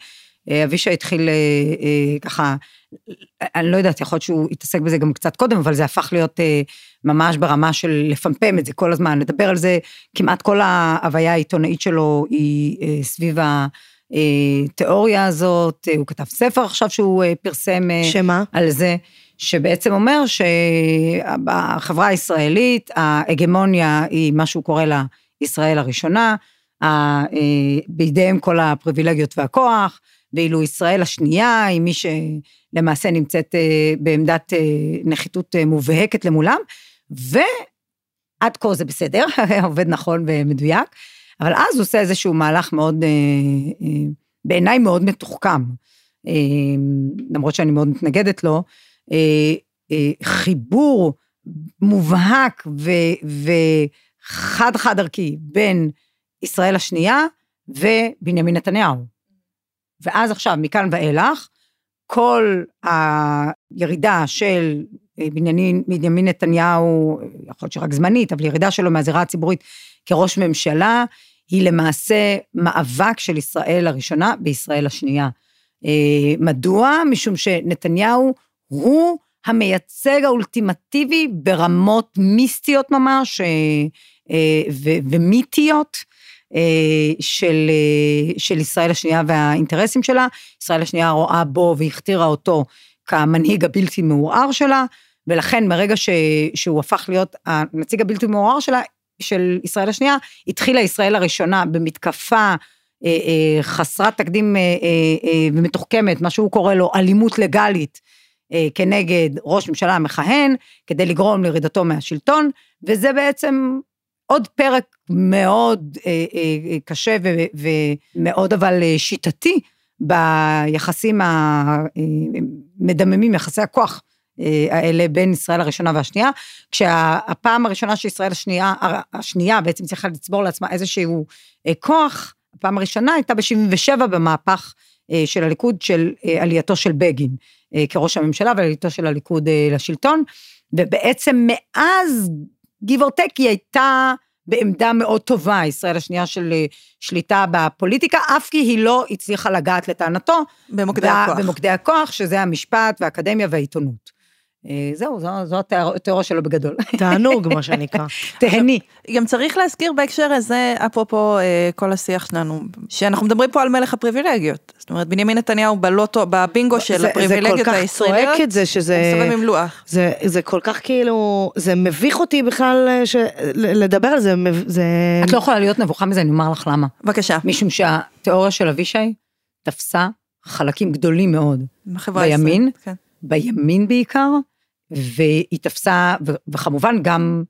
אה, אבישי התחיל אה, אה, ככה, אני לא יודעת, יכול להיות שהוא התעסק בזה גם קצת קודם, אבל זה הפך להיות ממש ברמה של לפמפם את זה כל הזמן, לדבר על זה, כמעט כל ההוויה העיתונאית שלו היא סביב התיאוריה הזאת, אה, הוא כתב ספר עכשיו שהוא פרסם שמה? על זה, שבעצם אומר שבחברה הישראלית ההגמוניה היא מה שהוא קורא לה ישראל הראשונה, בידיהם כל הפריבילגיות והכוח, ואילו ישראל השנייה היא מי שלמעשה נמצאת בעמדת נחיתות מובהקת למולם, ועד כה זה בסדר, עובד נכון ומדויק, אבל אז הוא עושה איזשהו מהלך מאוד, בעיניי מאוד מתוחכם, למרות שאני מאוד מתנגדת לו, חיבור מובהק וחד חד ערכי בין ישראל השנייה ובנימין נתניהו. ואז עכשיו, מכאן ואילך, כל הירידה של אה, בנימין, בנימין נתניהו, יכול להיות שרק זמנית, אבל ירידה שלו מהזירה הציבורית כראש ממשלה, היא למעשה מאבק של ישראל הראשונה בישראל השנייה. אה, מדוע? משום שנתניהו הוא המייצג האולטימטיבי ברמות מיסטיות ממש אה, ומיתיות של, של ישראל השנייה והאינטרסים שלה. ישראל השנייה רואה בו והכתירה אותו כמנהיג הבלתי מעורער שלה, ולכן מרגע ש, שהוא הפך להיות הנציג הבלתי מעורער שלה, של ישראל השנייה, התחילה ישראל הראשונה במתקפה אה, אה, חסרת תקדים אה, ומתוחכמת, מה שהוא קורא לו אלימות לגלית, כנגד ראש ממשלה מכהן, כדי לגרום לירידתו מהשלטון, וזה בעצם עוד פרק מאוד קשה ומאוד אבל שיטתי ביחסים המדממים, יחסי הכוח האלה בין ישראל הראשונה והשנייה, כשהפעם הראשונה שישראל השנייה, השנייה בעצם צריכה לצבור לעצמה איזשהו אה, כוח, הפעם הראשונה הייתה ב-77 במהפך אה, של הליכוד, של אה, עלייתו של בגין כראש הממשלה ועלייתו של הליכוד לשלטון, ובעצם מאז גיב אורטק היא הייתה בעמדה מאוד טובה, ישראל השנייה של שליטה בפוליטיקה, אף כי היא לא הצליחה לגעת לטענתו. במוקדי הכוח. במוקדי הכוח, שזה המשפט והאקדמיה והעיתונות. אה, זהו, זו, זו התיאוריה שלו בגדול. תענוג, מה שנקרא. תהני. גם צריך להזכיר בהקשר הזה, אפרופו אה, כל השיח שלנו, שאנחנו מדברים פה על מלך הפריבילגיות. זאת אומרת, בנימין נתניהו בלוטו, בבינגו של הפריבילגיות הישראליות, זה כל כך צועק את זה, שזה... מסתובב עם לוח. זה, זה כל כך כאילו, זה מביך אותי בכלל אה, ש... לדבר על זה, זה... את לא יכולה להיות נבוכה מזה, אני אומר לך למה. בבקשה. משום שהתיאוריה של אבישי תפסה חלקים גדולים מאוד. בימין, כן. בימין בעיקר, והיא תפסה, וכמובן גם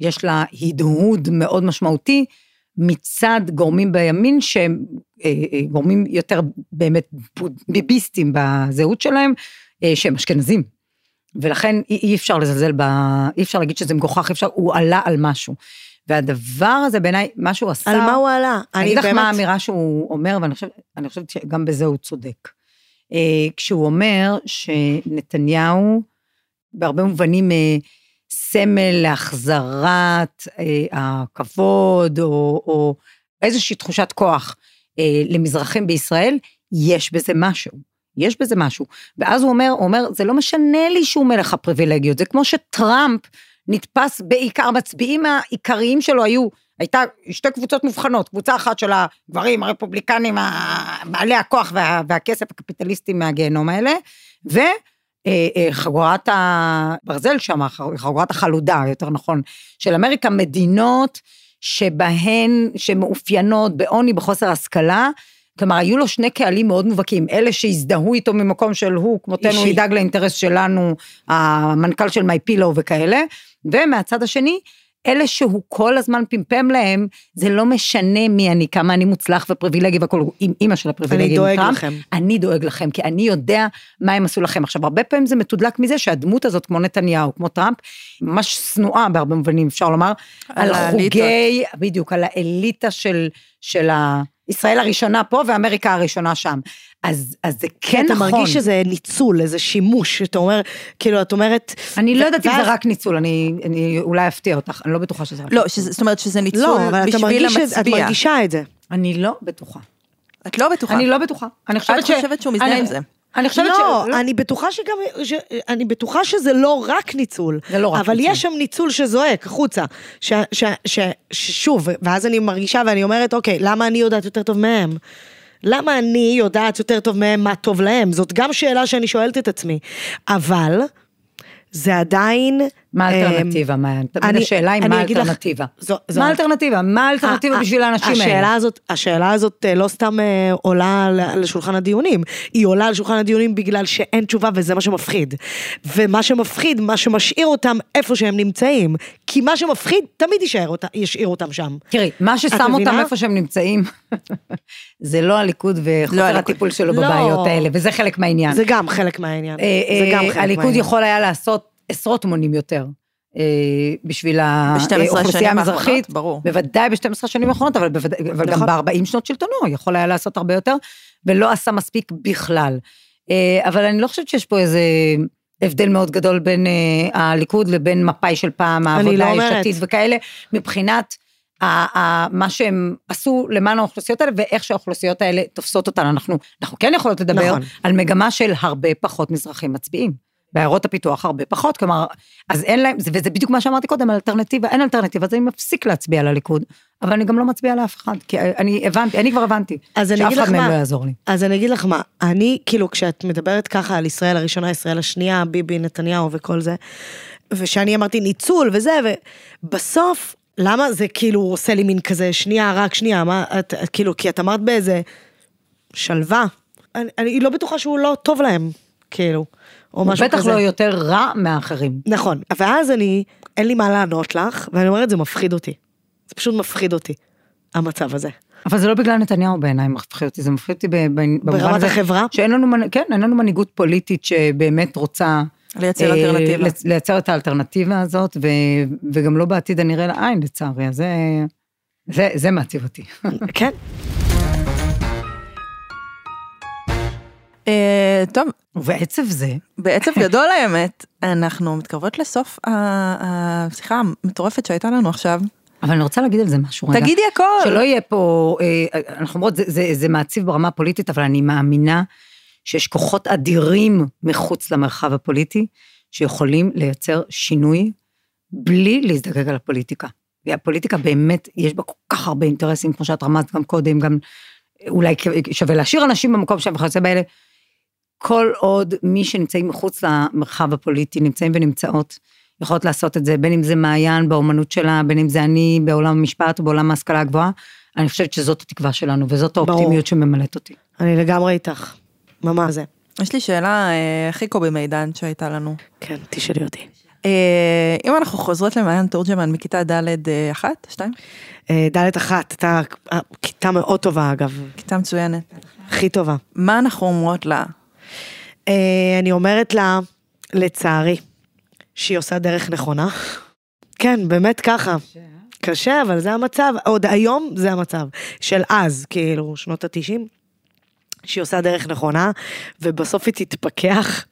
יש לה הדהוד מאוד משמעותי מצד גורמים בימין שהם אה, אה, גורמים יותר באמת ביביסטים בזהות שלהם, אה, שהם אשכנזים. ולכן אי אפשר לזלזל ב... אי אפשר להגיד שזה מגוחך, אפשר, הוא עלה על משהו. והדבר הזה בעיניי, מה שהוא עשה... על מה הוא עלה? אני אגיד לך באמת... מה האמירה שהוא אומר, ואני חושבת, חושבת שגם בזה הוא צודק. כשהוא אומר שנתניהו, בהרבה מובנים סמל להחזרת אה, הכבוד, או, או איזושהי תחושת כוח אה, למזרחים בישראל, יש בזה משהו. יש בזה משהו. ואז הוא אומר, הוא אומר, זה לא משנה לי שהוא מלך הפריבילגיות, זה כמו שטראמפ נתפס בעיקר, מצביעים העיקריים שלו היו, הייתה שתי קבוצות מובחנות, קבוצה אחת של הגברים הרפובליקנים, בעלי הכוח וה, והכסף הקפיטליסטים מהגיהנום האלה, ו... אה, אה, חגורת הברזל שם, חגורת החלודה, יותר נכון, של אמריקה, מדינות שבהן, שמאופיינות בעוני, בחוסר השכלה, כלומר, היו לו שני קהלים מאוד מובהקים, אלה שהזדהו איתו ממקום של הוא, כמותנו ידאג לאינטרס שלנו, המנכ"ל של מי פילו וכאלה, ומהצד השני, אלה שהוא כל הזמן פמפם להם, זה לא משנה מי אני, כמה אני מוצלח ופריבילגי והכל, עם אימא של הפריבילגי. אני דואג לכם. אני דואג לכם, כי אני יודע מה הם עשו לכם. עכשיו, הרבה פעמים זה מתודלק מזה שהדמות הזאת, כמו נתניהו, כמו טראמפ, ממש שנואה בהרבה מובנים, אפשר לומר, על, על חוגי, בדיוק, על האליטה של, של ה... ישראל הראשונה פה ואמריקה הראשונה שם. אז, אז זה כן אתה נכון. אתה מרגיש שזה ניצול, איזה שימוש, אתה אומר, כאילו, את אומרת... אני לא יודעת. אם זה רק ניצול, אני, אני אולי אפתיע אותך, אני לא בטוחה שזה רק לא, ניצול. שזה, זאת אומרת שזה ניצול לא, אבל בשביל המצביע. את מרגישה את זה. אני לא בטוחה. את לא בטוחה. אני לא בטוחה. אני חושבת את חושבת שהוא מזדהה עם זה. אני חושבת לא, ש... לא, אני בטוחה שגם, ש... אני בטוחה שזה לא רק ניצול. זה לא רק אבל ניצול. אבל יש שם ניצול שזועק החוצה. ש... ש... ש... ששוב, ואז אני מרגישה ואני אומרת, אוקיי, למה אני יודעת יותר טוב מהם? למה אני יודעת יותר טוב מהם מה טוב להם? זאת גם שאלה שאני שואלת את עצמי. אבל, זה עדיין מה האלטרנטיבה? מה- תמיד אני- השאלה היא מה האלטרנטיבה. מה האלטרנטיבה? מה האלטרנטיבה בשביל האנשים האלה? השאלה הזאת אה, לא סתם אה, עולה ל- לשולחן הדיונים, היא עולה לשולחן הדיונים בגלל שאין תשובה וזה מה שמפחיד. ומה שמפחיד, מה שמשאיר אותם איפה שהם נמצאים. כי מה שמפחיד תמיד ישאיר אותם שם. תראי, מה ששם אותם? איפה שהם נמצאים, זה לא הליכוד וחוסר הליכוד. הטיפול שלו לא. בבעיות האלה, וזה חלק מהעניין. זה גם חלק מהעניין. אה, זה אה, גם חלק הליכוד מהעניין. יכול היה לעשות עשרות מונים יותר. אה, בשביל ב-12 האוכלוסייה המזרחית, האחרונות, ברור. בוודאי ב-12 שנים האחרונות, אבל, בוודאי, אבל גם נכון. ב-40 שנות שלטונו, יכול היה לעשות הרבה יותר, ולא עשה מספיק בכלל. אה, אבל אני לא חושבת שיש פה איזה הבדל מאוד גדול בין אה, הליכוד לבין מפא"י של פעם, העבודה, לא יש. עתיד וכאלה, מבחינת מה שהם עשו למען האוכלוסיות האלה, ואיך שהאוכלוסיות האלה תופסות אותן. אנחנו, אנחנו כן יכולות לדבר נכון. על מגמה של הרבה פחות מזרחים מצביעים. בעיירות הפיתוח הרבה פחות, כלומר, אז אין להם, זה- וזה בדיוק מה שאמרתי קודם, אלטרנטיבה, אין אלטרנטיבה, אז אני מפסיק להצביע לליכוד, אבל אני גם לא מצביע לאף אחד, כי אני הבנתי, אני כבר הבנתי, שאף אחד מהם מה, לא יעזור לי. אז אני אגיד לך מה, אני, כאילו, כשאת מדברת ככה על ישראל הראשונה, ישראל השנייה, ביבי, נתניהו וכל זה, ושאני אמרתי ניצול וזה, ובסוף, למה זה כאילו עושה לי מין כזה, שנייה, רק שנייה, מה, את, את, כאילו, כי את אמרת באיזה שלווה, אני, אני לא בטוחה שהוא לא טוב להם, כאילו, או משהו בטח כזה. לא יותר רע מהאחרים. נכון, ואז אני, אין לי מה לענות לך, ואני אומרת, זה מפחיד אותי. זה פשוט מפחיד אותי, המצב הזה. אבל זה לא בגלל נתניהו בעיניי מפחיד אותי, זה מפחיד אותי במובן ברמת הזה החברה? שאין לנו, כן, אין לנו מנהיגות פוליטית שבאמת רוצה... לייצר אה, אלטרנטיבה. לייצר את האלטרנטיבה הזאת, ו, וגם לא בעתיד הנראה לעין, לצערי, אז זה, זה, זה מעציב אותי. כן. טוב, ובעצב זה, בעצב גדול האמת, אנחנו מתקרבות לסוף השיחה המטורפת שהייתה לנו עכשיו. אבל אני רוצה להגיד על זה משהו רגע. תגידי הכל. שלא יהיה פה, אה, אנחנו אומרות, זה, זה, זה מעציב ברמה הפוליטית, אבל אני מאמינה שיש כוחות אדירים מחוץ למרחב הפוליטי, שיכולים לייצר שינוי בלי להזדקק על הפוליטיקה. והפוליטיקה באמת, יש בה כל כך הרבה אינטרסים, כמו שאת רמזת גם קודם, גם אולי שווה להשאיר אנשים במקום שלהם וכיוצא באלה. כל עוד מי שנמצאים מחוץ למרחב הפוליטי, נמצאים ונמצאות, יכולות לעשות את זה, בין אם זה מעיין באומנות שלה, בין אם זה אני בעולם המשפט או בעולם ההשכלה הגבוהה, אני חושבת שזאת התקווה שלנו, וזאת ברור. האופטימיות שממלאת אותי. אני לגמרי איתך. ממש זה. יש לי שאלה אה, הכי קובי מידן שהייתה לנו. כן, תשאלי אותי. אה, אם אנחנו חוזרות למעיין תורג'מן מכיתה ד' אה, אחת, שתיים? ד' אחת, הייתה אה, כיתה מאוד טובה אגב, כיתה מצוינת. הכי טובה. מה אנחנו אומרות לה? אה, אני אומרת לה, לצערי, שהיא עושה דרך נכונה. כן, באמת ככה. קשה, אבל זה המצב. עוד היום זה המצב. של אז, כאילו, שנות התשעים. שהיא עושה דרך נכונה, ובסוף היא תתפכח,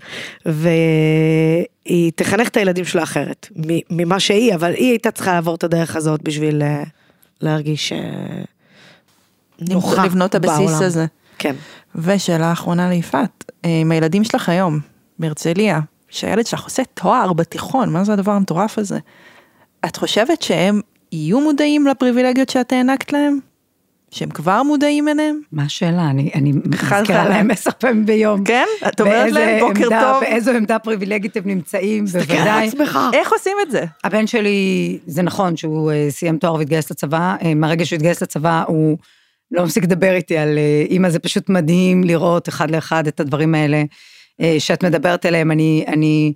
והיא תחנך את הילדים שלה אחרת, ממה שהיא, אבל היא הייתה צריכה לעבור את הדרך הזאת בשביל אה, להרגיש אה, נוחה לבנות את הבסיס בעולם. הזה. כן. ושאלה אחרונה ליפעת, אה, עם הילדים שלך היום, בהרצליה, שהילד שלך עושה תואר בתיכון, מה זה הדבר המטורף הזה? את חושבת שהם יהיו מודעים לפריבילגיות שאת הענקת להם? שהם כבר מודעים אליהם? מה השאלה? אני, אני מזכירה. להם עשר פעמים ביום. כן? את אומרת להם בוקר עמדה- טוב? באיזו עמדה פריבילגית הם נמצאים, תסתכל על בוודאי. עצמך. איך עושים את זה? הבן שלי, זה נכון שהוא אה, סיים תואר והתגייס לצבא, אה, מהרגע שהוא התגייס לצבא הוא לא מפסיק לדבר איתי על אה, אימא, זה פשוט מדהים לראות אחד לאחד את הדברים האלה אה, שאת מדברת עליהם, אני, אני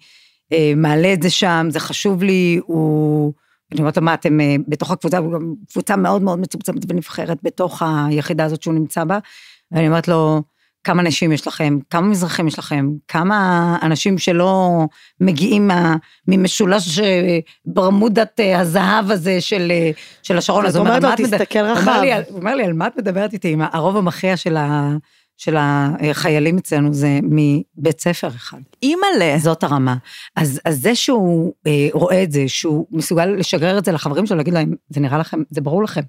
אה, מעלה את זה שם, זה חשוב לי, הוא... אני אומרת לו, מה אתם בתוך הקבוצה, הוא גם קבוצה מאוד מאוד מצומצמת ונבחרת בתוך היחידה הזאת שהוא נמצא בה, ואני אומרת לו, כמה נשים יש לכם, כמה מזרחים יש לכם, כמה אנשים שלא מגיעים מה, ממשולש אה, ברמודת אה, הזהב הזה של, אה, של השרון. אז הוא אומר, לו, "על מה את מד-" "תסתכל אומר רחב." הוא אומר לי, על מה את מדברת איתי? הרוב המכריע של, ה, של החיילים אצלנו זה מבית ספר אחד. אימא'לה. זאת הרמה. אז, אז זה שהוא אה, רואה את זה, שהוא מסוגל לשגרר את זה לחברים שלו, להגיד להם, זה נראה לכם, זה ברור לכם,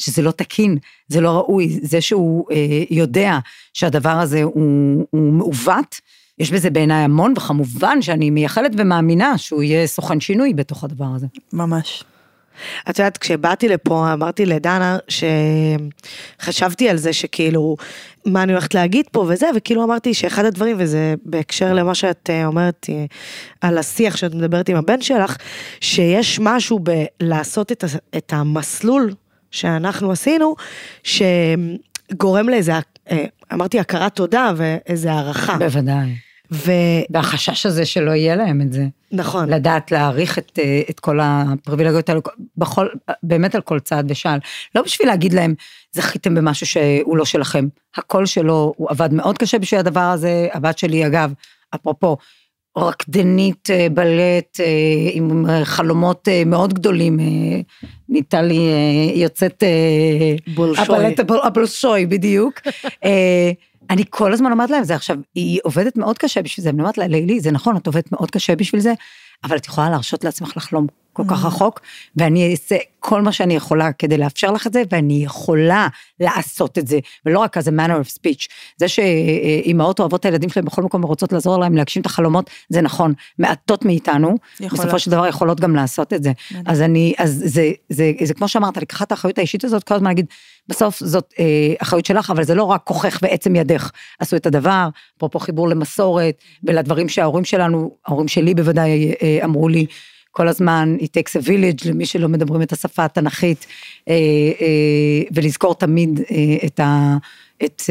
שזה לא תקין, זה לא ראוי, זה שהוא אה, יודע שהדבר הזה הוא, הוא מעוות, יש בזה בעיניי המון, וכמובן שאני מייחלת ומאמינה שהוא יהיה סוכן שינוי בתוך הדבר הזה. ממש. את יודעת, כשבאתי לפה, אמרתי לדנה שחשבתי על זה שכאילו, מה אני הולכת להגיד פה וזה, וכאילו אמרתי שאחד הדברים, וזה בהקשר למה שאת אה, אומרת אה, על השיח שאת מדברת עם הבן שלך, שיש משהו בלעשות את, המסלול שאנחנו עשינו, שגורם לאיזה, אה, אמרתי הכרת תודה ואיזה הערכה. בוודאי. ו... והחשש הזה שלא יהיה להם את זה. נכון. לדעת להעריך את, אה, את כל הפריבילגיות האלו, בכל, באמת על כל צעד ושעל. לא בשביל להגיד להם, זכיתם במשהו שהוא לא שלכם. הקול שלו, הוא עבד מאוד קשה בשביל הדבר הזה. הבת שלי, אגב, אפרופו, רקדנית אה, בלט אה, עם חלומות מאוד גדולים, ניתה לי יוצאת... בולשוי. הבולשוי, בדיוק. אני כל הזמן אומרת להם זה עכשיו, היא עובדת מאוד קשה בשביל זה, אני אומרת לה, לילי, זה נכון, את עובדת מאוד קשה בשביל זה, אבל את יכולה להרשות לעצמך לחלום כל כך. רחוק, ואני אעשה כל מה שאני יכולה כדי לאפשר לך את זה, ואני יכולה לעשות את זה, ולא רק as a manner of speech. זה שאימהות אוהבות את הילדים שלהם בכל מקום ורוצות לעזור להם להגשים את החלומות, זה נכון. מעטות מאיתנו, יכולה. בסופו של דבר יכולות גם לעשות את זה. אז אני, אז זה, זה, זה, זה כמו שאמרת, לקחת האחריות האישית הזאת, כל הזמן להגיד, בסוף זאת אה, אחריות שלך, אבל זה לא רק כוחך ועצם ידך עשו את הדבר, אפרופו חיבור למסורת ולדברים שההורים שלנו, ההורים שלי בוודאי אה, אמרו לי, כל הזמן, it takes a village למי שלא מדברים את השפה התנ"כית, אה, אה, ולזכור תמיד אה, את, ה, את,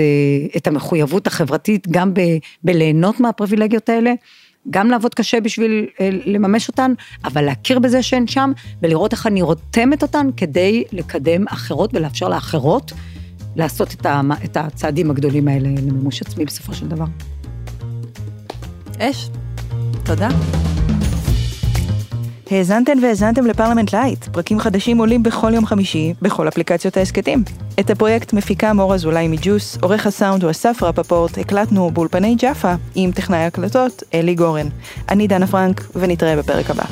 את המחויבות החברתית, גם ב, בליהנות מהפריבילגיות האלה. גם לעבוד קשה בשביל לממש אותן, אבל להכיר בזה שהן שם, ולראות איך אני רותמת אותן כדי לקדם אחרות ולאפשר לאחרות לעשות את, ה, את הצעדים הגדולים האלה למימוש עצמי בסופו של דבר. אש, תודה. האזנתן והאזנתם לפרלמנט לייט, פרקים חדשים עולים בכל יום חמישי, בכל אפליקציות ההסכתים. את הפרויקט מפיקה מור אזולאי מג'וס, עורך הסאונד הוא אסף רפפורט, הקלטנו באולפני ג'אפה, עם טכנאי הקלטות אלי גורן. אני דנה פרנק, ונתראה בפרק הבא.